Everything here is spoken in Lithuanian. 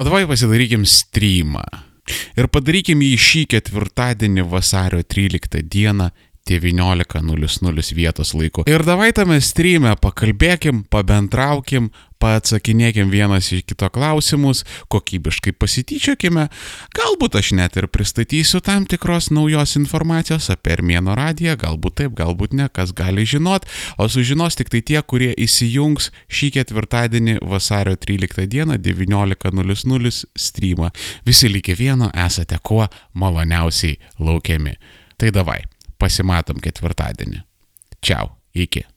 O davai pasidarykim streamą. Ir padarykim jį šį ketvirtadienį vasario 13 dieną 19.00 vietos laiku. Ir davai tame streame pakalbėkim, pabendraukim, paatsakinėkim vienas iš kito klausimus, kokybiškai pasityčiokime, galbūt aš net ir pristatysiu tam tikros naujos informacijos apie Armėno radiją, galbūt taip, galbūt ne, kas gali žinot, o sužinos tik tai tie, kurie įsijungs šį ketvirtadienį vasario 13 dieną 19.00 streamą. Visi lygiai vieno esate kuo maloniausiai laukiami. Tai davai pasimatom ketvirtadienį. Čiau, iki.